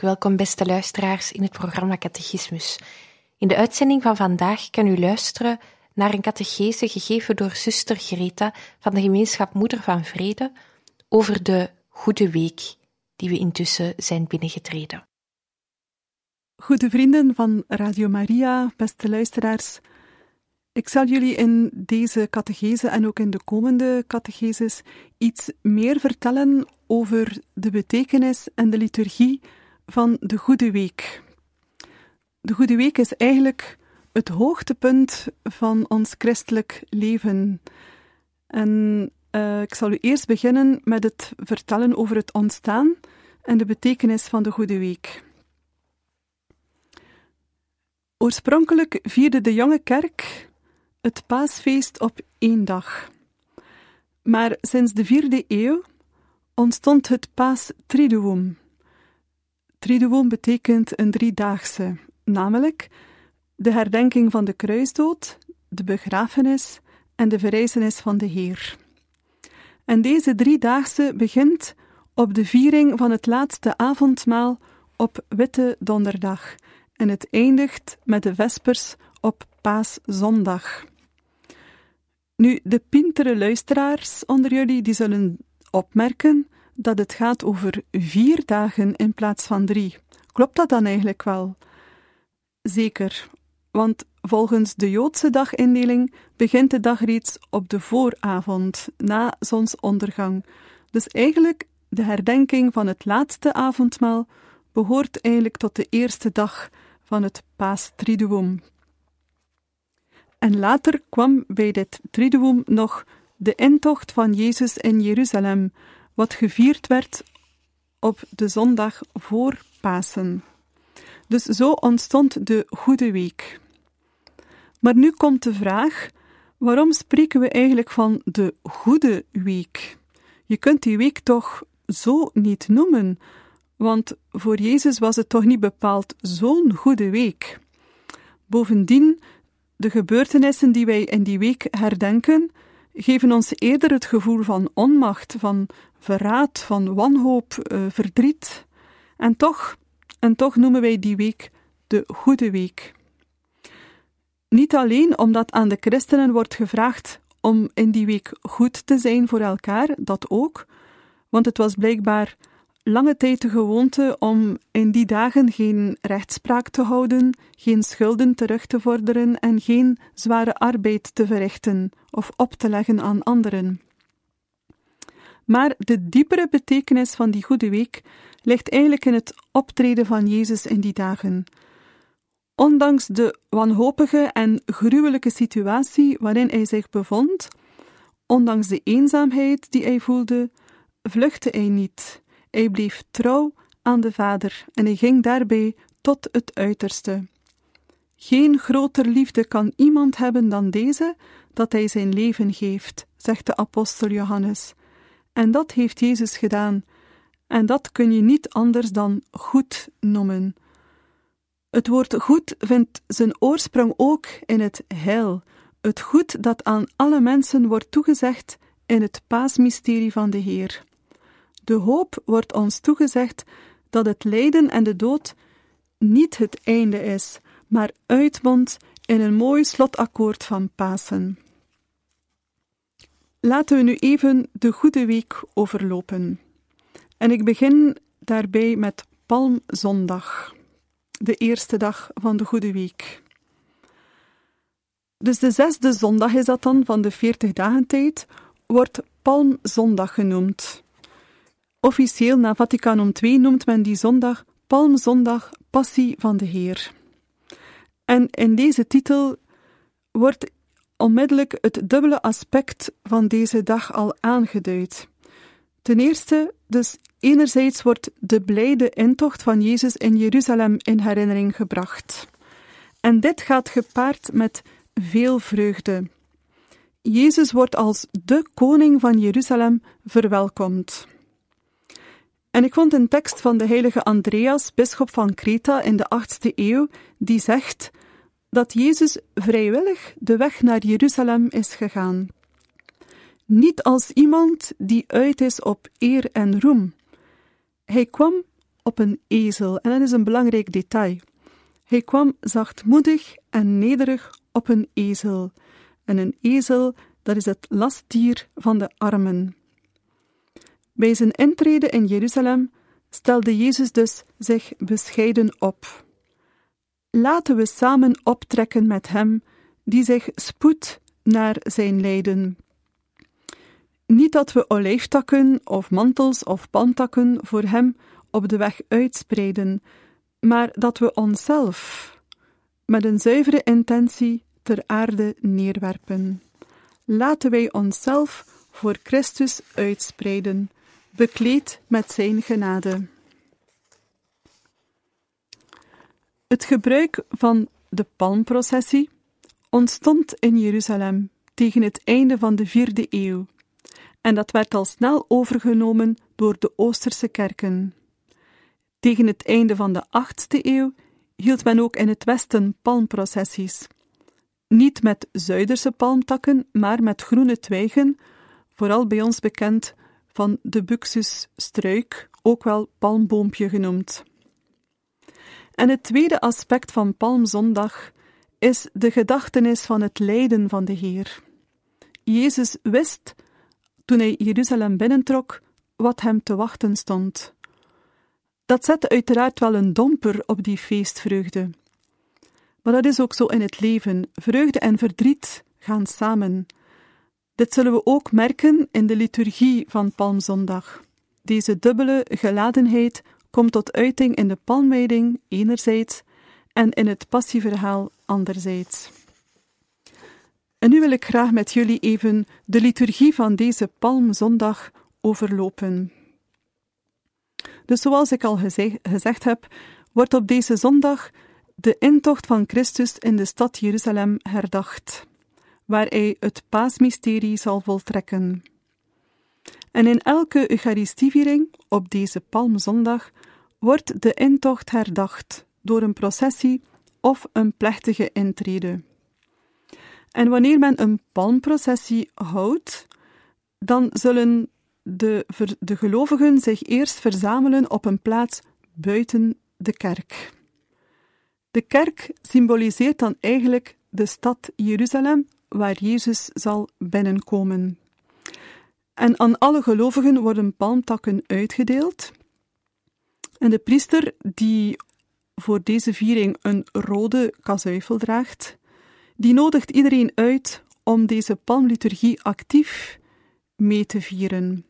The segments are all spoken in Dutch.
Welkom, beste luisteraars, in het programma Catechismus. In de uitzending van vandaag kan u luisteren naar een catechese gegeven door zuster Greta van de gemeenschap Moeder van Vrede over de Goede Week die we intussen zijn binnengetreden. Goede vrienden van Radio Maria, beste luisteraars. Ik zal jullie in deze catechese en ook in de komende catecheses iets meer vertellen over de betekenis en de liturgie van de Goede Week. De Goede Week is eigenlijk het hoogtepunt van ons christelijk leven. En uh, ik zal u eerst beginnen met het vertellen over het ontstaan en de betekenis van de Goede Week. Oorspronkelijk vierde de jonge kerk het paasfeest op één dag. Maar sinds de vierde eeuw ontstond het paas triduum, betekent een driedaagse, namelijk de herdenking van de kruisdood, de begrafenis en de verrijzenis van de Heer. En deze driedaagse begint op de viering van het laatste avondmaal op Witte Donderdag en het eindigt met de Vespers op Paaszondag. Nu, de pintere luisteraars onder jullie die zullen opmerken dat het gaat over vier dagen in plaats van drie. Klopt dat dan eigenlijk wel? Zeker, want volgens de Joodse dagindeling begint de dag reeds op de vooravond, na zonsondergang. Dus eigenlijk, de herdenking van het laatste avondmaal behoort eigenlijk tot de eerste dag van het Paastriduum. En later kwam bij dit Triduum nog de intocht van Jezus in Jeruzalem, wat gevierd werd op de zondag voor Pasen. Dus zo ontstond de Goede Week. Maar nu komt de vraag: waarom spreken we eigenlijk van de Goede Week? Je kunt die week toch zo niet noemen, want voor Jezus was het toch niet bepaald zo'n goede week. Bovendien, de gebeurtenissen die wij in die week herdenken, geven ons eerder het gevoel van onmacht, van verraad, van wanhoop, uh, verdriet. En toch, en toch noemen wij die week de Goede Week. Niet alleen omdat aan de christenen wordt gevraagd om in die week goed te zijn voor elkaar, dat ook, want het was blijkbaar lange tijd de gewoonte om in die dagen geen rechtspraak te houden, geen schulden terug te vorderen en geen zware arbeid te verrichten of op te leggen aan anderen. Maar de diepere betekenis van die Goede Week ligt eigenlijk in het optreden van Jezus in die dagen. Ondanks de wanhopige en gruwelijke situatie waarin hij zich bevond, ondanks de eenzaamheid die hij voelde, vluchtte hij niet. Hij bleef trouw aan de Vader en hij ging daarbij tot het uiterste. Geen groter liefde kan iemand hebben dan deze, dat hij zijn leven geeft, zegt de apostel Johannes. En dat heeft Jezus gedaan, en dat kun je niet anders dan goed noemen. Het woord goed vindt zijn oorsprong ook in het heil, het goed dat aan alle mensen wordt toegezegd in het paasmysterie van de Heer. De hoop wordt ons toegezegd dat het lijden en de dood niet het einde is, maar uitmondt in een mooi slotakkoord van Pasen. Laten we nu even de Goede Week overlopen. En ik begin daarbij met Palmzondag, de eerste dag van de Goede Week. Dus de zesde zondag is dat dan van de veertig dagen tijd, wordt Palmzondag genoemd. Officieel na Vaticanum II noemt men die zondag Palmzondag Passie van de Heer. En in deze titel wordt onmiddellijk het dubbele aspect van deze dag al aangeduid. Ten eerste, dus enerzijds wordt de blijde intocht van Jezus in Jeruzalem in herinnering gebracht. En dit gaat gepaard met veel vreugde. Jezus wordt als de koning van Jeruzalem verwelkomd. En ik vond een tekst van de heilige Andreas, bisschop van Kreta in de 8e eeuw, die zegt dat Jezus vrijwillig de weg naar Jeruzalem is gegaan. Niet als iemand die uit is op eer en roem. Hij kwam op een ezel, en dat is een belangrijk detail. Hij kwam zachtmoedig en nederig op een ezel. En een ezel, dat is het lastdier van de armen. Bij zijn intrede in Jeruzalem stelde Jezus dus zich bescheiden op. Laten we samen optrekken met hem, die zich spoedt naar zijn lijden. Niet dat we olijftakken of mantels of palmtakken voor hem op de weg uitspreiden, maar dat we onszelf met een zuivere intentie ter aarde neerwerpen. Laten wij onszelf voor Christus uitspreiden, bekleed met zijn genade. Het gebruik van de palmprocessie ontstond in Jeruzalem tegen het einde van de vierde eeuw, en dat werd al snel overgenomen door de Oosterse kerken. Tegen het einde van de achtste eeuw hield men ook in het Westen palmprocessies. Niet met Zuiderse palmtakken, maar met groene twijgen, vooral bij ons bekend van de buxusstruik, ook wel palmboompje genoemd. En het tweede aspect van Palmzondag is de gedachtenis van het lijden van de Heer. Jezus wist, toen hij Jeruzalem binnentrok, wat hem te wachten stond. Dat zette uiteraard wel een domper op die feestvreugde. Maar dat is ook zo in het leven. Vreugde en verdriet gaan samen. Dit zullen we ook merken in de liturgie van Palmzondag. Deze dubbele geladenheid komt tot uiting in de palmwijding enerzijds en in het passieverhaal anderzijds. En nu wil ik graag met jullie even de liturgie van deze Palmzondag overlopen. Dus zoals ik al gezegd heb, wordt op deze zondag de intocht van Christus in de stad Jeruzalem herdacht, waar hij het paasmysterie zal voltrekken. En in elke Eucharistieviering op deze Palmzondag wordt de intocht herdacht door een processie of een plechtige intrede. En wanneer men een palmprocessie houdt, dan zullen de, de gelovigen zich eerst verzamelen op een plaats buiten de kerk. De kerk symboliseert dan eigenlijk de stad Jeruzalem, waar Jezus zal binnenkomen. En aan alle gelovigen worden palmtakken uitgedeeld. En de priester die voor deze viering een rode kazuifel draagt, die nodigt iedereen uit om deze palmliturgie actief mee te vieren.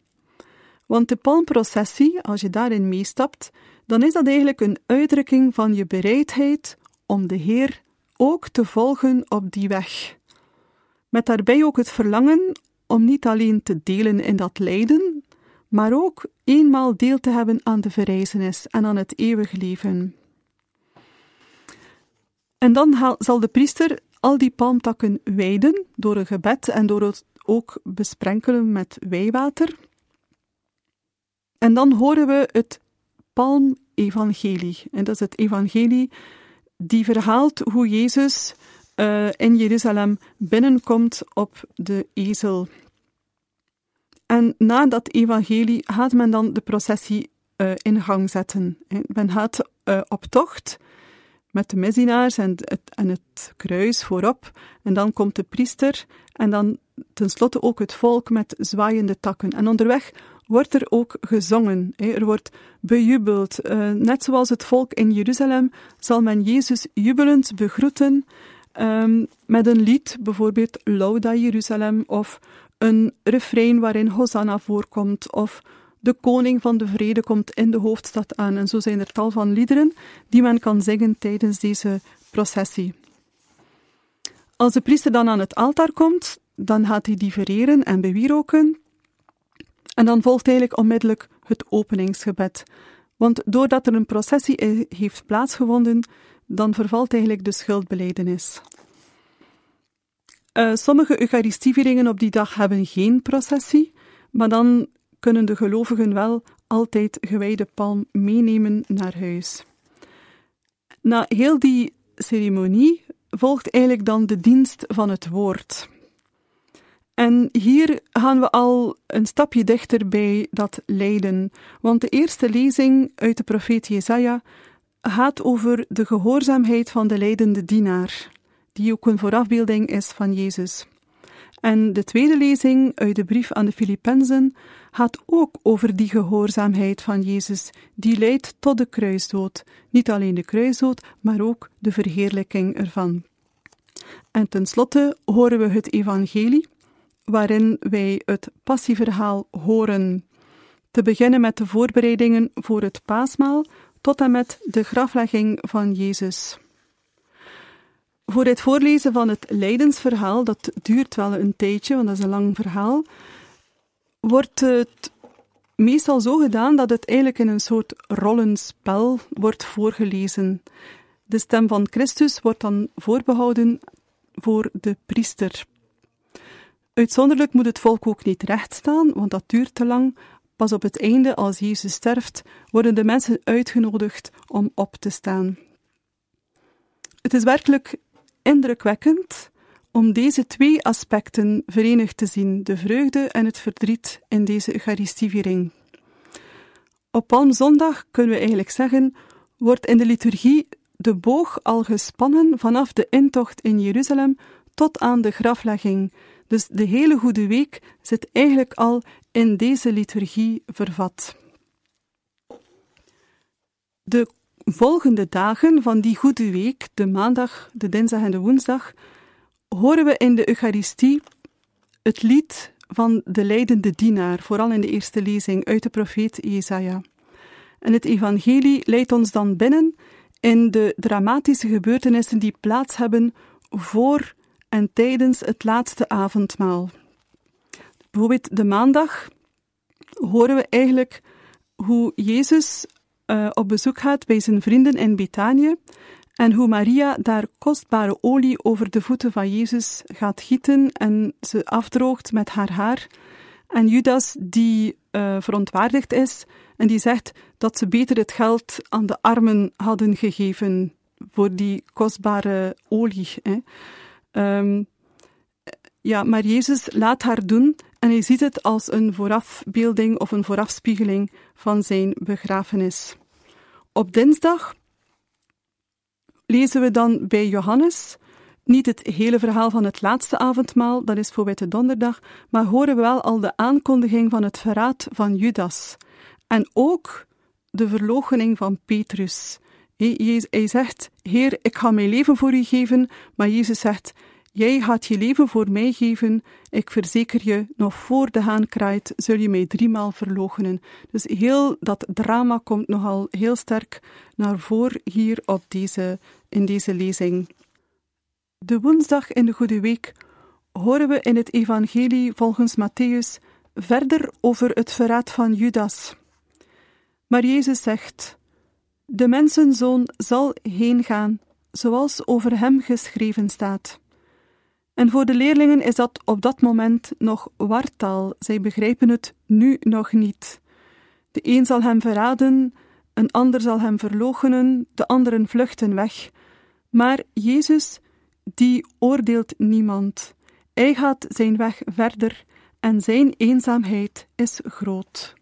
Want de palmprocessie, als je daarin meestapt, dan is dat eigenlijk een uitdrukking van je bereidheid om de Heer ook te volgen op die weg. Met daarbij ook het verlangen om niet alleen te delen in dat lijden, maar ook eenmaal deel te hebben aan de verrijzenis en aan het eeuwige leven. En dan zal de priester al die palmtakken wijden door een gebed en door het ook besprenkelen met wijwater. En dan horen we het palmevangelie. En dat is het evangelie die verhaalt hoe Jezus uh, in Jeruzalem binnenkomt op de ezel. En na dat evangelie gaat men dan de processie uh, in gang zetten. Men gaat op tocht met de misdienaars en het, en het kruis voorop. En dan komt de priester en dan tenslotte ook het volk met zwaaiende takken. En onderweg wordt er ook gezongen. Er wordt bejubeld. Eh, net zoals het volk in Jeruzalem zal men Jezus jubelend begroeten um, met een lied, bijvoorbeeld Lauda Jeruzalem, of een refrein waarin Hosanna voorkomt, of de koning van de vrede komt in de hoofdstad aan. En zo zijn er tal van liederen die men kan zingen tijdens deze processie. Als de priester dan aan het altaar komt, dan gaat hij die vereren en bewieroken. En dan volgt eigenlijk onmiddellijk het openingsgebed. Want doordat er een processie heeft plaatsgevonden, dan vervalt eigenlijk de schuldbeleidenis. Uh, sommige Eucharistievieringen op die dag hebben geen processie, maar dan kunnen de gelovigen wel altijd gewijde palm meenemen naar huis. Na heel die ceremonie volgt eigenlijk dan de dienst van het woord. En hier gaan we al een stapje dichter bij dat lijden, want de eerste lezing uit de profeet Jesaja gaat over de gehoorzaamheid van de leidende dienaar, die ook een voorafbeelding is van Jezus. En de tweede lezing uit de brief aan de Filippenzen gaat ook over die gehoorzaamheid van Jezus, die leidt tot de kruisdood. Niet alleen de kruisdood, maar ook de verheerlijking ervan. En tenslotte horen we het evangelie, waarin wij het passieverhaal horen. Te beginnen met de voorbereidingen voor het paasmaal tot en met de graflegging van Jezus. Voor het voorlezen van het lijdensverhaal, dat duurt wel een tijdje, want dat is een lang verhaal, wordt het meestal zo gedaan dat het eigenlijk in een soort rollenspel wordt voorgelezen. De stem van Christus wordt dan voorbehouden voor de priester. Uitzonderlijk moet het volk ook niet rechtstaan, want dat duurt te lang. Pas op het einde, als Jezus sterft, worden de mensen uitgenodigd om op te staan. Het is werkelijk indrukwekkend om deze twee aspecten verenigd te zien, de vreugde en het verdriet in deze Eucharistieviering. Op Palmzondag kunnen we eigenlijk zeggen, wordt in de liturgie de boog al gespannen vanaf de intocht in Jeruzalem tot aan de graflegging. Dus de hele Goede Week zit eigenlijk al in deze liturgie vervat. De volgende dagen van die Goede Week, de maandag, de dinsdag en de woensdag, horen we in de Eucharistie het lied van de leidende dienaar, vooral in de eerste lezing uit de profeet Jesaja. En het evangelie leidt ons dan binnen in de dramatische gebeurtenissen die plaats hebben voor en tijdens het laatste avondmaal. Bijvoorbeeld de maandag horen we eigenlijk hoe Jezus uh, op bezoek gaat bij zijn vrienden in Betanië en hoe Maria daar kostbare olie over de voeten van Jezus gaat gieten en ze afdroogt met haar haar. En Judas, die uh, verontwaardigd is en die zegt dat ze beter het geld aan de armen hadden gegeven voor die kostbare olie. Hè. Um, ja, maar Jezus laat haar doen en hij ziet het als een voorafbeelding of een voorafspiegeling van zijn begrafenis. Op dinsdag lezen we dan bij Johannes niet het hele verhaal van het laatste avondmaal, dat is voor Witte Donderdag, maar horen we wel al de aankondiging van het verraad van Judas. En ook de verloochening van Petrus. Hij zegt: Heer, ik ga mijn leven voor u geven, maar Jezus zegt: Jij gaat je leven voor mij geven. Ik verzeker je, nog voor de haan kraait, zul je mij driemaal verloochenen. Dus heel dat drama komt nogal heel sterk naar voren hier op deze, in deze lezing. De woensdag in de Goede Week horen we in het Evangelie volgens Matthäus verder over het verraad van Judas. Maar Jezus zegt: De mensenzoon zal heen gaan, zoals over hem geschreven staat. En voor de leerlingen is dat op dat moment nog wartaal. Zij begrijpen het nu nog niet. De een zal hem verraden, een ander zal hem verloochenen, de anderen vluchten weg. Maar Jezus, die oordeelt niemand. Hij gaat zijn weg verder en zijn eenzaamheid is groot.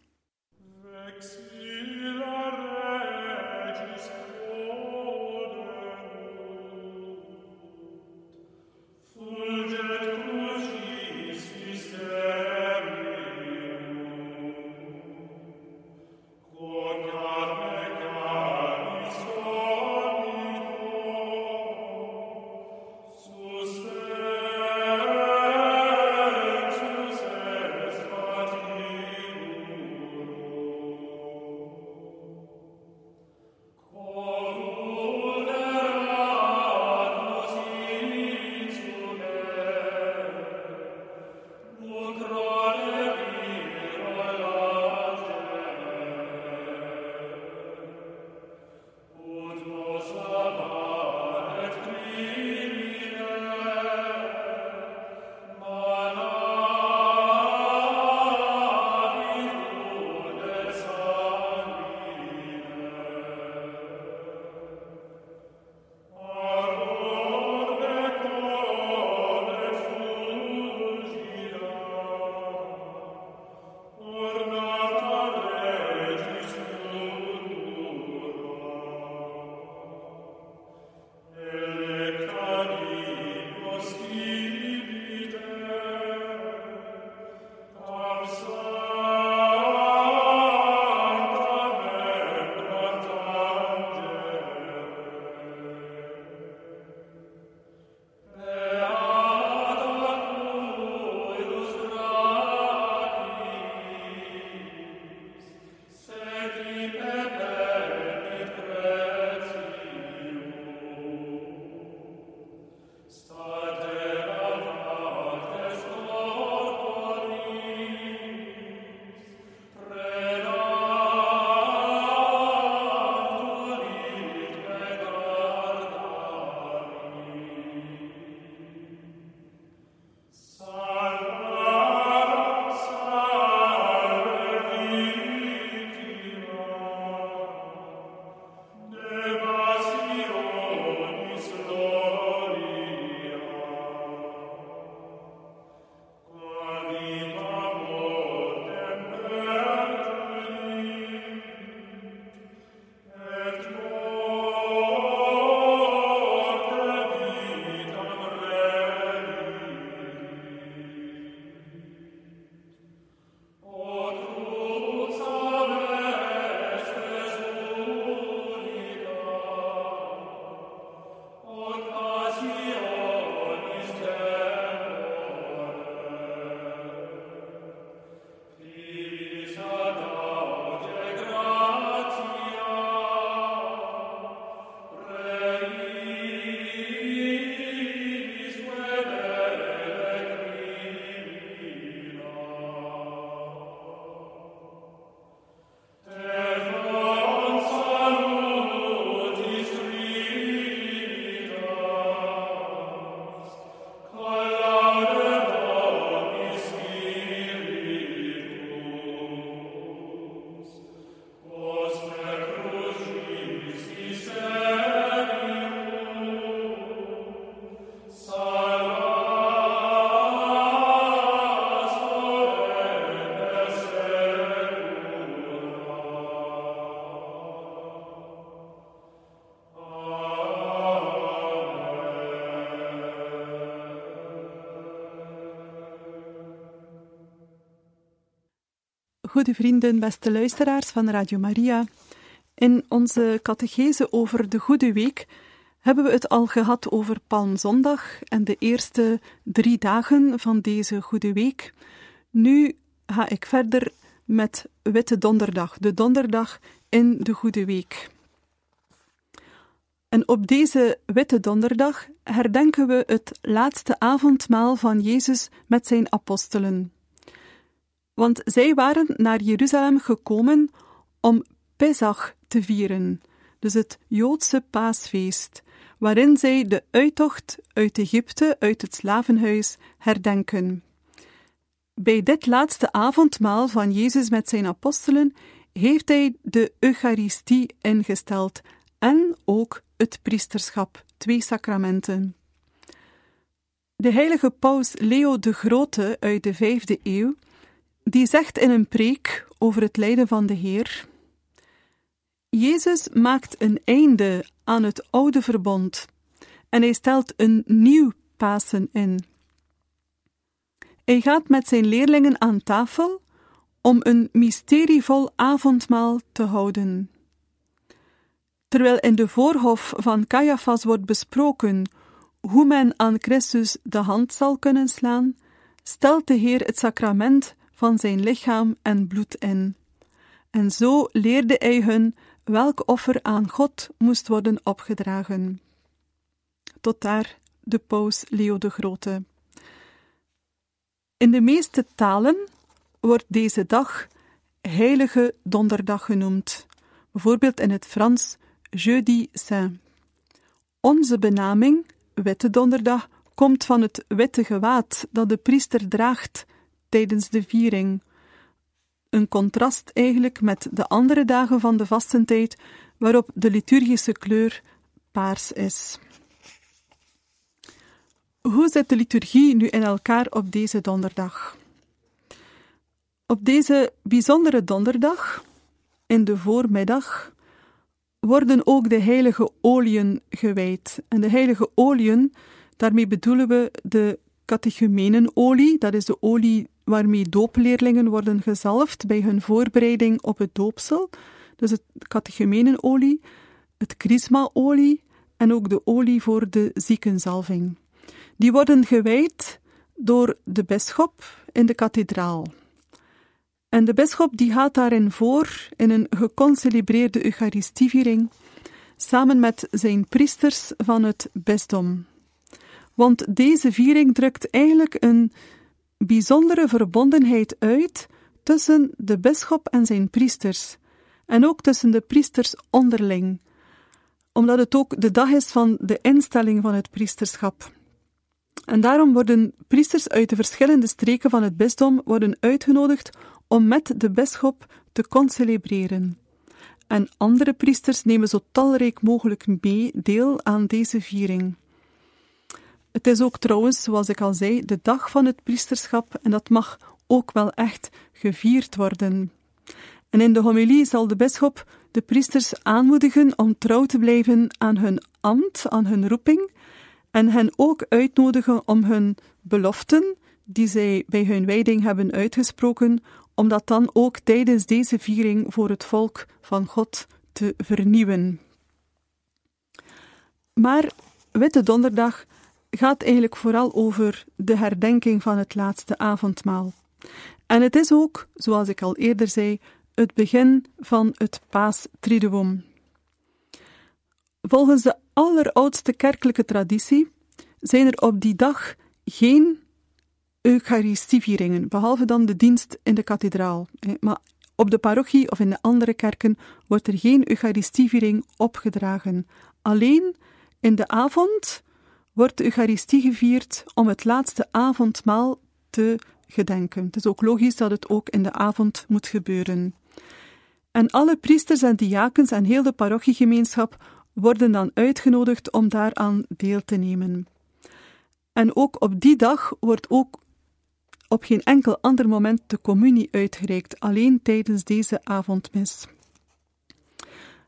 Goede vrienden, beste luisteraars van Radio Maria. In onze catechese over de Goede Week hebben we het al gehad over Palmzondag en de eerste drie dagen van deze Goede Week. Nu ga ik verder met Witte Donderdag, de donderdag in de Goede Week. En op deze Witte Donderdag herdenken we het laatste avondmaal van Jezus met zijn apostelen. Want zij waren naar Jeruzalem gekomen om Pesach te vieren, dus het Joodse paasfeest, waarin zij de uittocht uit Egypte, uit het slavenhuis, herdenken. Bij dit laatste avondmaal van Jezus met zijn apostelen heeft hij de Eucharistie ingesteld en ook het priesterschap, twee sacramenten. De heilige paus Leo de Grote uit de vijfde eeuw, die zegt in een preek over het lijden van de Heer: Jezus maakt een einde aan het oude verbond en hij stelt een nieuw Pasen in. Hij gaat met zijn leerlingen aan tafel om een mysterievol avondmaal te houden. Terwijl in de voorhof van Caiaphas wordt besproken hoe men aan Christus de hand zal kunnen slaan, stelt de Heer het sacrament van zijn lichaam en bloed in. En zo leerde hij hun welk offer aan God moest worden opgedragen. Tot daar de paus Leo de Grote. In de meeste talen wordt deze dag Heilige Donderdag genoemd, bijvoorbeeld in het Frans Jeudi Saint. Onze benaming, Witte Donderdag, komt van het witte gewaad dat de priester draagt tijdens de viering. Een contrast eigenlijk met de andere dagen van de vastentijd, waarop de liturgische kleur paars is. Hoe zit de liturgie nu in elkaar op deze donderdag? Op deze bijzondere donderdag, in de voormiddag, worden ook de heilige oliën gewijd. En de heilige oliën, daarmee bedoelen we de catechumenolie, dat is de olie waarmee doopleerlingen worden gezalfd bij hun voorbereiding op het doopsel. Dus het catechumenolie, het chrismaolie en ook de olie voor de ziekenzalving. Die worden gewijd door de bisschop in de kathedraal. En de bisschop die gaat daarin voor in een geconcelebreerde Eucharistieviering, samen met zijn priesters van het bisdom. Want deze viering drukt eigenlijk een bijzondere verbondenheid uit tussen de bisschop en zijn priesters, en ook tussen de priesters onderling, omdat het ook de dag is van de instelling van het priesterschap. En daarom worden priesters uit de verschillende streken van het bisdom worden uitgenodigd om met de bisschop te concelebreren. En andere priesters nemen zo talrijk mogelijk mee deel aan deze viering. Het is ook trouwens, zoals ik al zei, de dag van het priesterschap en dat mag ook wel echt gevierd worden. En in de homilie zal de bisschop de priesters aanmoedigen om trouw te blijven aan hun ambt, aan hun roeping, en hen ook uitnodigen om hun beloften, die zij bij hun wijding hebben uitgesproken, om dat dan ook tijdens deze viering voor het volk van God te vernieuwen. Maar Witte Donderdag gaat eigenlijk vooral over de herdenking van het laatste avondmaal. En het is ook, zoals ik al eerder zei, het begin van het Paastriduum. Volgens de alleroudste kerkelijke traditie zijn er op die dag geen Eucharistievieringen, behalve dan de dienst in de kathedraal. Maar op de parochie of in de andere kerken wordt er geen Eucharistieviering opgedragen. Alleen in de avond wordt de Eucharistie gevierd om het laatste avondmaal te gedenken. Het is ook logisch dat het ook in de avond moet gebeuren. En alle priesters en diakens en heel de parochiegemeenschap worden dan uitgenodigd om daaraan deel te nemen. En ook op die dag wordt ook op geen enkel ander moment de communie uitgereikt, alleen tijdens deze avondmis.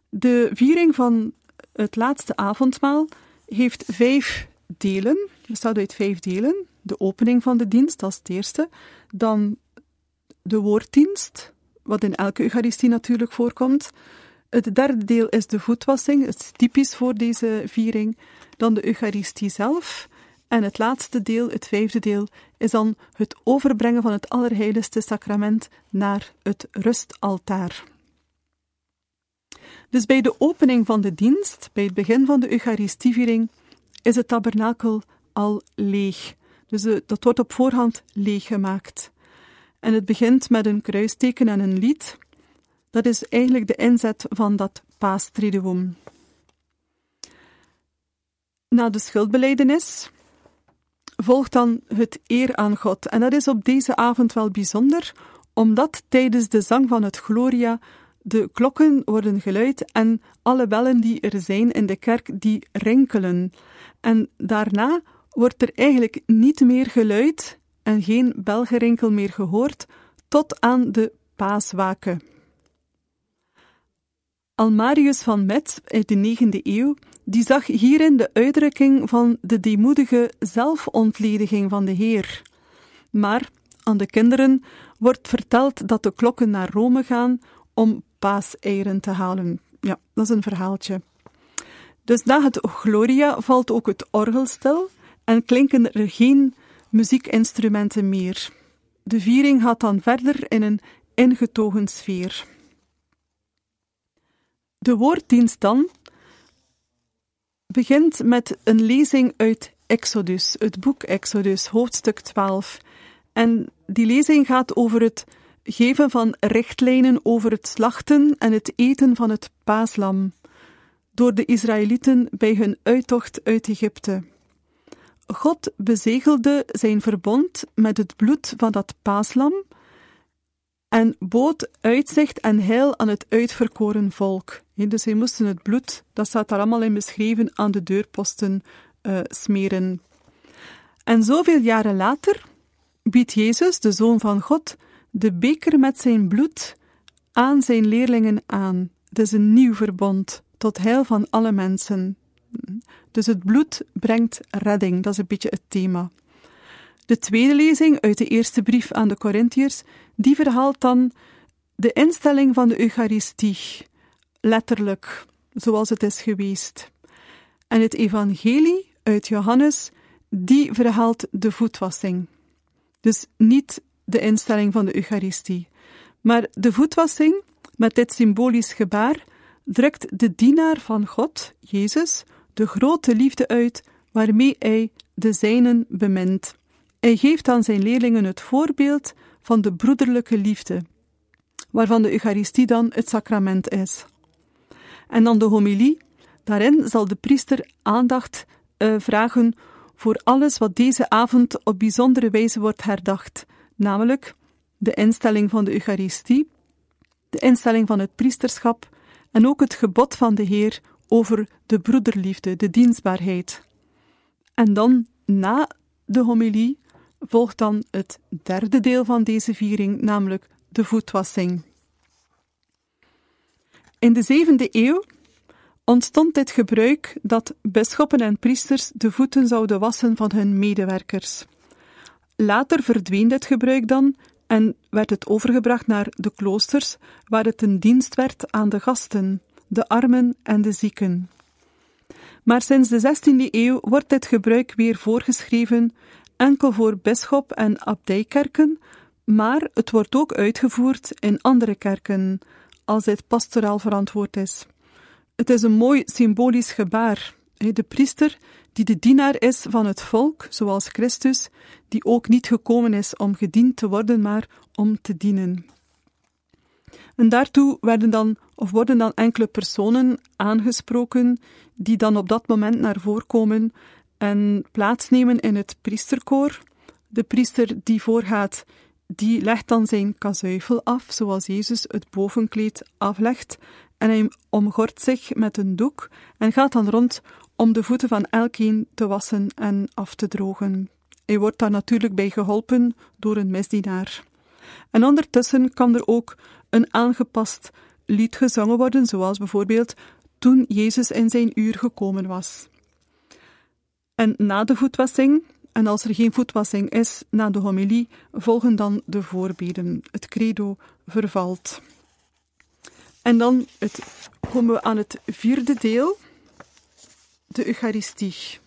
De viering van het laatste avondmaal heeft vijf delen, bestaat uit vijf delen. De opening van de dienst als het eerste, dan de woorddienst wat in elke Eucharistie natuurlijk voorkomt. Het derde deel is de voetwassing, het is typisch voor deze viering. Dan de Eucharistie zelf. En het laatste deel, het vijfde deel, is dan het overbrengen van het Allerheiligste Sacrament naar het rustaltaar. Dus bij de opening van de dienst, bij het begin van de Eucharistieviering, is het tabernakel al leeg. Dus dat wordt op voorhand leeggemaakt. En het begint met een kruisteken en een lied. Dat is eigenlijk de inzet van dat paastriduum. Na de schuldbeleidenis volgt dan het eer aan God. En dat is op deze avond wel bijzonder, omdat tijdens de zang van het Gloria de klokken worden geluid en alle bellen die er zijn in de kerk, die rinkelen. En daarna wordt er eigenlijk niet meer geluid en geen belgerinkel meer gehoord tot aan de paaswaken. Almarius van Metz uit de 9e eeuw, die zag hierin de uitdrukking van de deemoedige zelfontlediging van de Heer. Maar aan de kinderen wordt verteld dat de klokken naar Rome gaan om paaseieren te halen. Ja, dat is een verhaaltje. Dus na het Gloria valt ook het orgel stil en klinken er geen muziekinstrumenten meer. De viering gaat dan verder in een ingetogen sfeer. De woorddienst dan begint met een lezing uit Exodus, het boek Exodus, hoofdstuk 12. En die lezing gaat over het geven van richtlijnen over het slachten en het eten van het paaslam door de Israëlieten bij hun uittocht uit Egypte. God bezegelde zijn verbond met het bloed van dat paaslam en bood uitzicht en heil aan het uitverkoren volk. Dus zij moesten het bloed, dat staat daar allemaal in beschreven, aan de deurposten uh, smeren. En zoveel jaren later biedt Jezus, de Zoon van God, de beker met zijn bloed aan zijn leerlingen aan. Het is een nieuw verbond, tot heil van alle mensen. Dus het bloed brengt redding, dat is een beetje het thema. De tweede lezing uit de eerste brief aan de Corinthiërs, die verhaalt dan de instelling van de Eucharistie, letterlijk, zoals het is geweest. En het evangelie uit Johannes, die verhaalt de voetwassing. Dus niet de instelling van de Eucharistie. Maar de voetwassing, met dit symbolisch gebaar, drukt de dienaar van God, Jezus, de grote liefde uit waarmee hij de zijnen bemint. Hij geeft aan zijn leerlingen het voorbeeld van de broederlijke liefde, waarvan de Eucharistie dan het sacrament is. En dan de homilie. Daarin zal de priester aandacht uh, vragen voor alles wat deze avond op bijzondere wijze wordt herdacht, namelijk de instelling van de Eucharistie, de instelling van het priesterschap en ook het gebod van de Heer over de broederliefde, de dienstbaarheid. En dan, na de homilie, volgt dan het derde deel van deze viering, namelijk de voetwassing. In de zevende eeuw ontstond dit gebruik dat bisschoppen en priesters de voeten zouden wassen van hun medewerkers. Later verdween dit gebruik dan en werd het overgebracht naar de kloosters, waar het een dienst werd aan de gasten, de armen en de zieken. Maar sinds de 16e eeuw wordt dit gebruik weer voorgeschreven, enkel voor bisschop en abdijkerken, maar het wordt ook uitgevoerd in andere kerken, als dit pastoraal verantwoord is. Het is een mooi symbolisch gebaar. De priester die de dienaar is van het volk, zoals Christus, die ook niet gekomen is om gediend te worden, maar om te dienen. En daartoe werden dan, of worden dan enkele personen aangesproken, die dan op dat moment naar voren komen en plaatsnemen in het priesterkoor. De priester die voorgaat, die legt dan zijn kazuifel af, zoals Jezus het bovenkleed aflegt, en hij omgort zich met een doek en gaat dan rond om de voeten van elkeen te wassen en af te drogen. Hij wordt daar natuurlijk bij geholpen door een misdienaar. En ondertussen kan er ook een aangepast lied gezongen worden, zoals bijvoorbeeld toen Jezus in zijn uur gekomen was. En na de voetwassing, en als er geen voetwassing is, na de homilie, volgen dan de voorbeden, het credo vervalt. En dan het, komen we aan het vierde deel, de Eucharistie.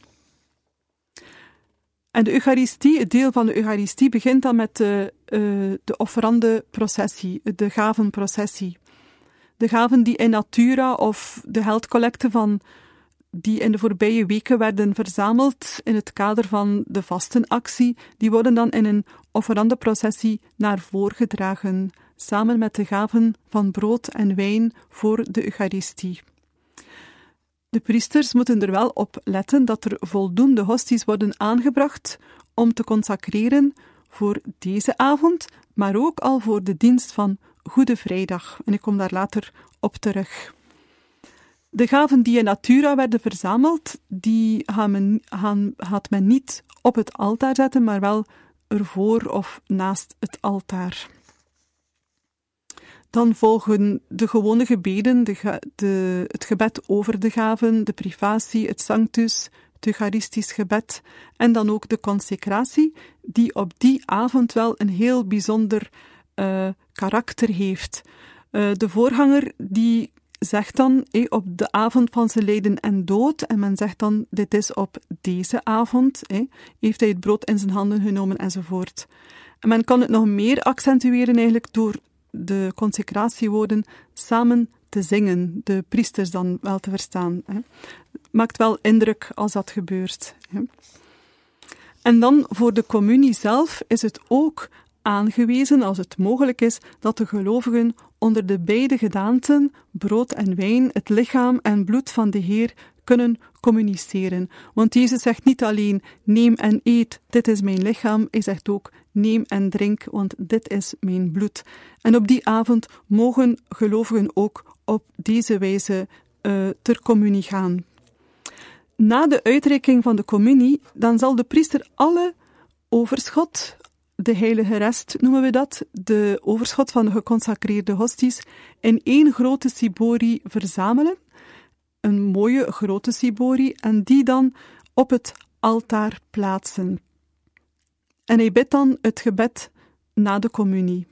En de Eucharistie, het deel van de Eucharistie, begint dan met de, uh, de offerande processie, de gavenprocessie. De gaven die in natura of de heldcollecte van die in de voorbije weken werden verzameld in het kader van de vastenactie, die worden dan in een offerande processie naar voren gedragen, samen met de gaven van brood en wijn voor de Eucharistie. De priesters moeten er wel op letten dat er voldoende hosties worden aangebracht om te consacreren voor deze avond, maar ook al voor de dienst van Goede Vrijdag. En ik kom daar later op terug. De gaven die in Natura werden verzameld, die gaan men, gaat men niet op het altaar zetten, maar wel ervoor of naast het altaar. Dan volgen de gewone gebeden, de, de, het gebed over de gaven, de privatie, het sanctus, het Eucharistisch gebed en dan ook de consecratie, die op die avond wel een heel bijzonder uh, karakter heeft. Uh, de voorganger die zegt dan eh, op de avond van zijn lijden en dood, en men zegt dan, dit is op deze avond, eh, heeft hij het brood in zijn handen genomen enzovoort. En men kan het nog meer accentueren eigenlijk door de consecratiewoorden samen te zingen, de priesters dan wel te verstaan. Hè. Maakt wel indruk als dat gebeurt. Hè. En dan voor de communie zelf is het ook aangewezen, als het mogelijk is, dat de gelovigen onder de beide gedaanten, brood en wijn, het lichaam en bloed van de Heer, kunnen communiceren. Want Jezus zegt niet alleen: neem en eet, dit is mijn lichaam. Hij zegt ook: neem en drink, want dit is mijn bloed. En op die avond mogen gelovigen ook op deze wijze uh, ter communie gaan. Na de uitreiking van de communie, dan zal de priester alle overschot, de heilige rest noemen we dat, de overschot van de geconsacreerde hosties, in één grote cibori verzamelen. Een mooie grote cibori, en die dan op het altaar plaatsen. En hij bidt dan het gebed na de communie.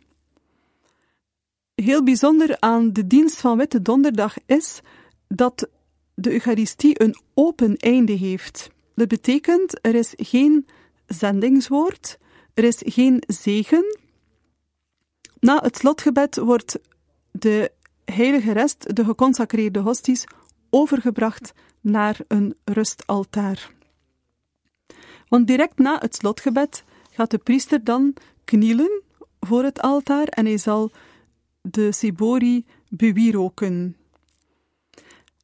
Heel bijzonder aan de dienst van Witte Donderdag is dat de Eucharistie een open einde heeft. Dat betekent, er is geen zendingswoord, er is geen zegen. Na het slotgebed wordt de heilige rest, de geconsacreerde hosties, overgebracht naar een rustaltaar. Want direct na het slotgebed gaat de priester dan knielen voor het altaar en hij zal de Sibori bewieroken.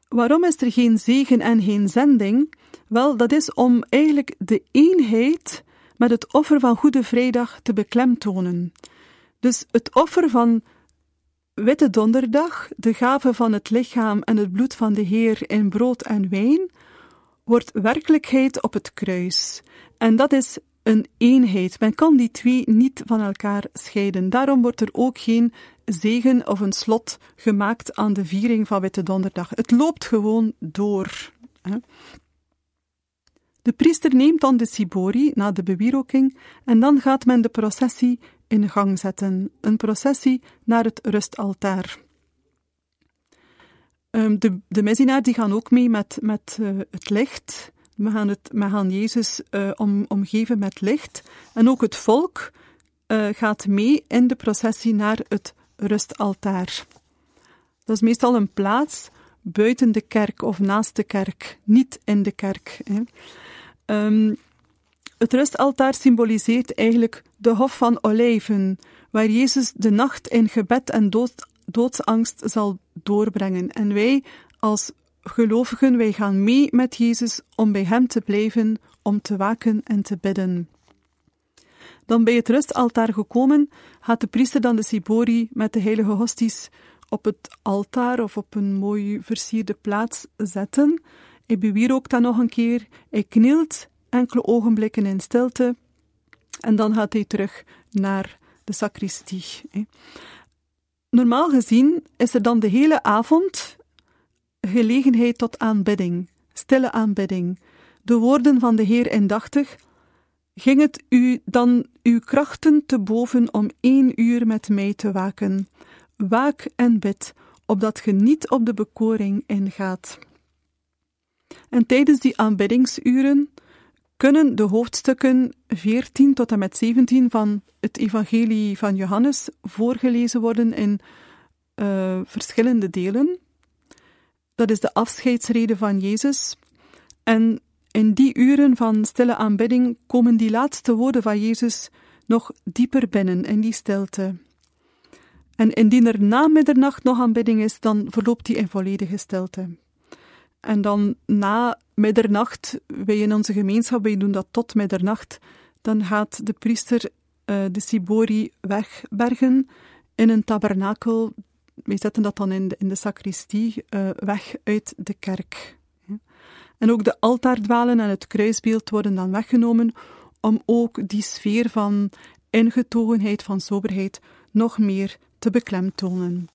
Waarom is er geen zegen en geen zending? Wel, dat is om eigenlijk de eenheid met het offer van Goede Vrijdag te beklemtonen. Dus het offer van Witte Donderdag, de gave van het lichaam en het bloed van de Heer in brood en wijn, wordt werkelijkheid op het kruis. En dat is een eenheid. Men kan die twee niet van elkaar scheiden. Daarom wordt er ook geen zegen of een slot gemaakt aan de viering van Witte Donderdag. Het loopt gewoon door. De priester neemt dan de sibori na de bewieroking en dan gaat men de processie in gang zetten. Een processie naar het rustaltaar. Um, de, de die gaan ook mee met, met uh, het licht. We gaan, het, we gaan Jezus uh, om, omgeven met licht. En ook het volk uh, gaat mee in de processie naar het rustaltaar. Dat is meestal een plaats buiten de kerk of naast de kerk, niet in de kerk. Hè. Um, het rustaltaar symboliseert eigenlijk de Hof van Olijven, waar Jezus de nacht in gebed en dood, doodsangst zal doorbrengen. En wij als gelovigen, wij gaan mee met Jezus om bij Hem te blijven, om te waken en te bidden. Dan bij het rustaltaar gekomen, gaat de priester dan de Sibori met de heilige hosties op het altaar of op een mooi versierde plaats zetten. Hij bewierookt dan nog een keer, hij knielt enkele ogenblikken in stilte en dan gaat hij terug naar de sacristie. Normaal gezien is er dan de hele avond gelegenheid tot aanbidding, stille aanbidding, de woorden van de Heer indachtig, ging het u dan uw krachten te boven om één uur met mij te waken. Waak en bid, opdat ge niet op de bekoring ingaat. En tijdens die aanbiddingsuren kunnen de hoofdstukken 14 tot en met 17 van het Evangelie van Johannes voorgelezen worden in uh, verschillende delen. Dat is de afscheidsrede van Jezus. En in die uren van stille aanbidding komen die laatste woorden van Jezus nog dieper binnen in die stilte. En indien er na middernacht nog aanbidding is, dan verloopt die in volledige stilte. En dan na middernacht, wij in onze gemeenschap, wij doen dat tot middernacht, dan gaat de priester uh, de Sibori wegbergen in een tabernakel. Wij zetten dat dan in de, in de sacristie uh, weg uit de kerk. En ook de altaardwalen en het kruisbeeld worden dan weggenomen om ook die sfeer van ingetogenheid, van soberheid, nog meer te beklemtonen.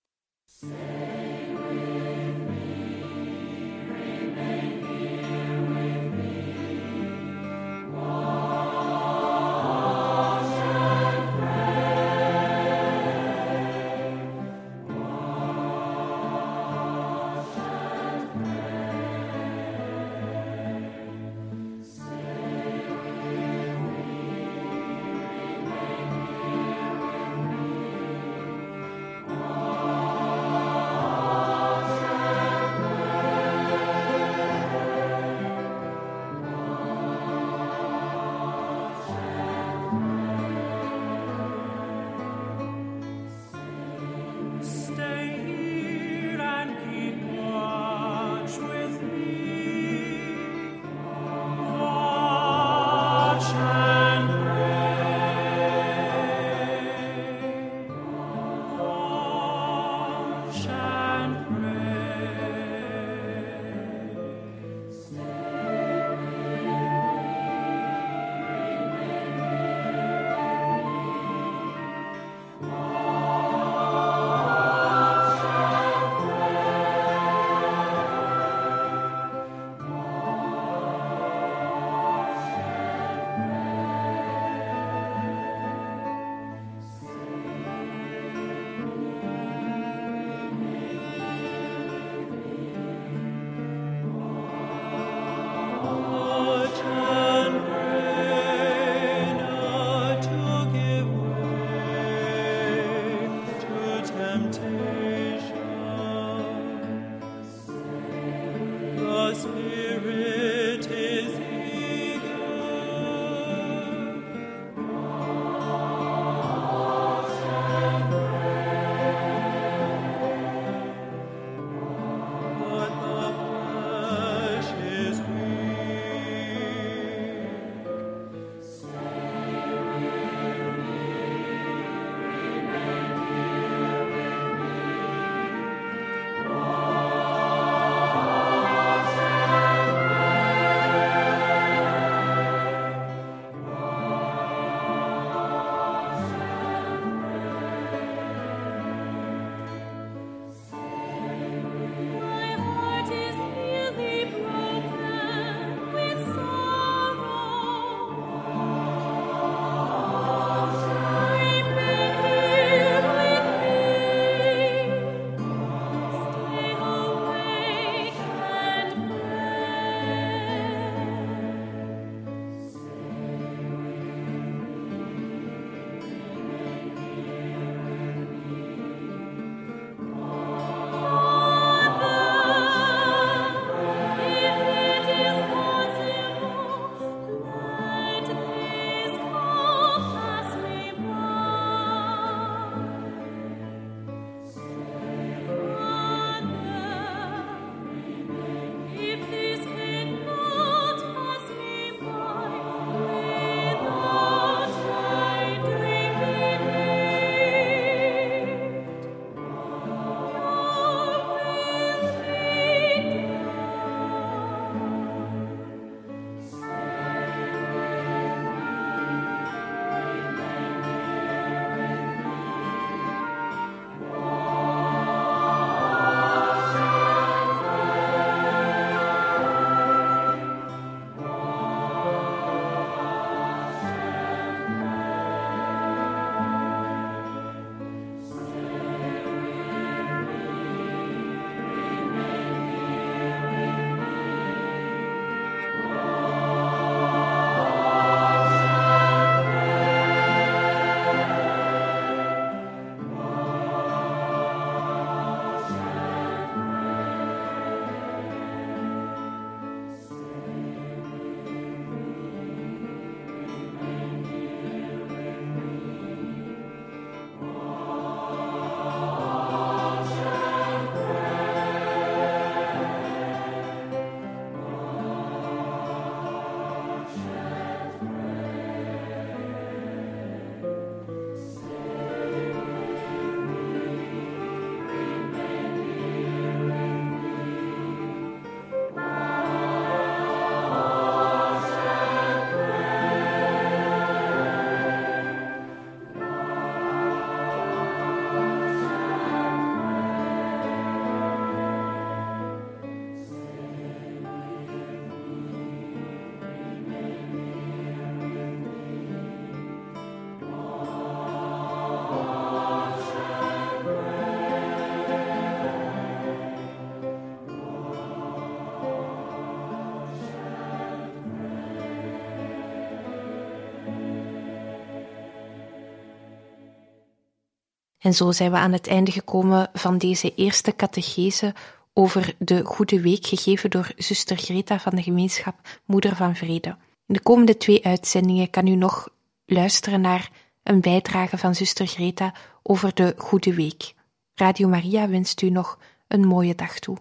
En zo zijn we aan het einde gekomen van deze eerste catechese over de Goede Week, gegeven door zuster Greta van de gemeenschap Moeder van Vrede. In de komende twee uitzendingen kan u nog luisteren naar een bijdrage van zuster Greta over de Goede Week. Radio Maria wenst u nog een mooie dag toe.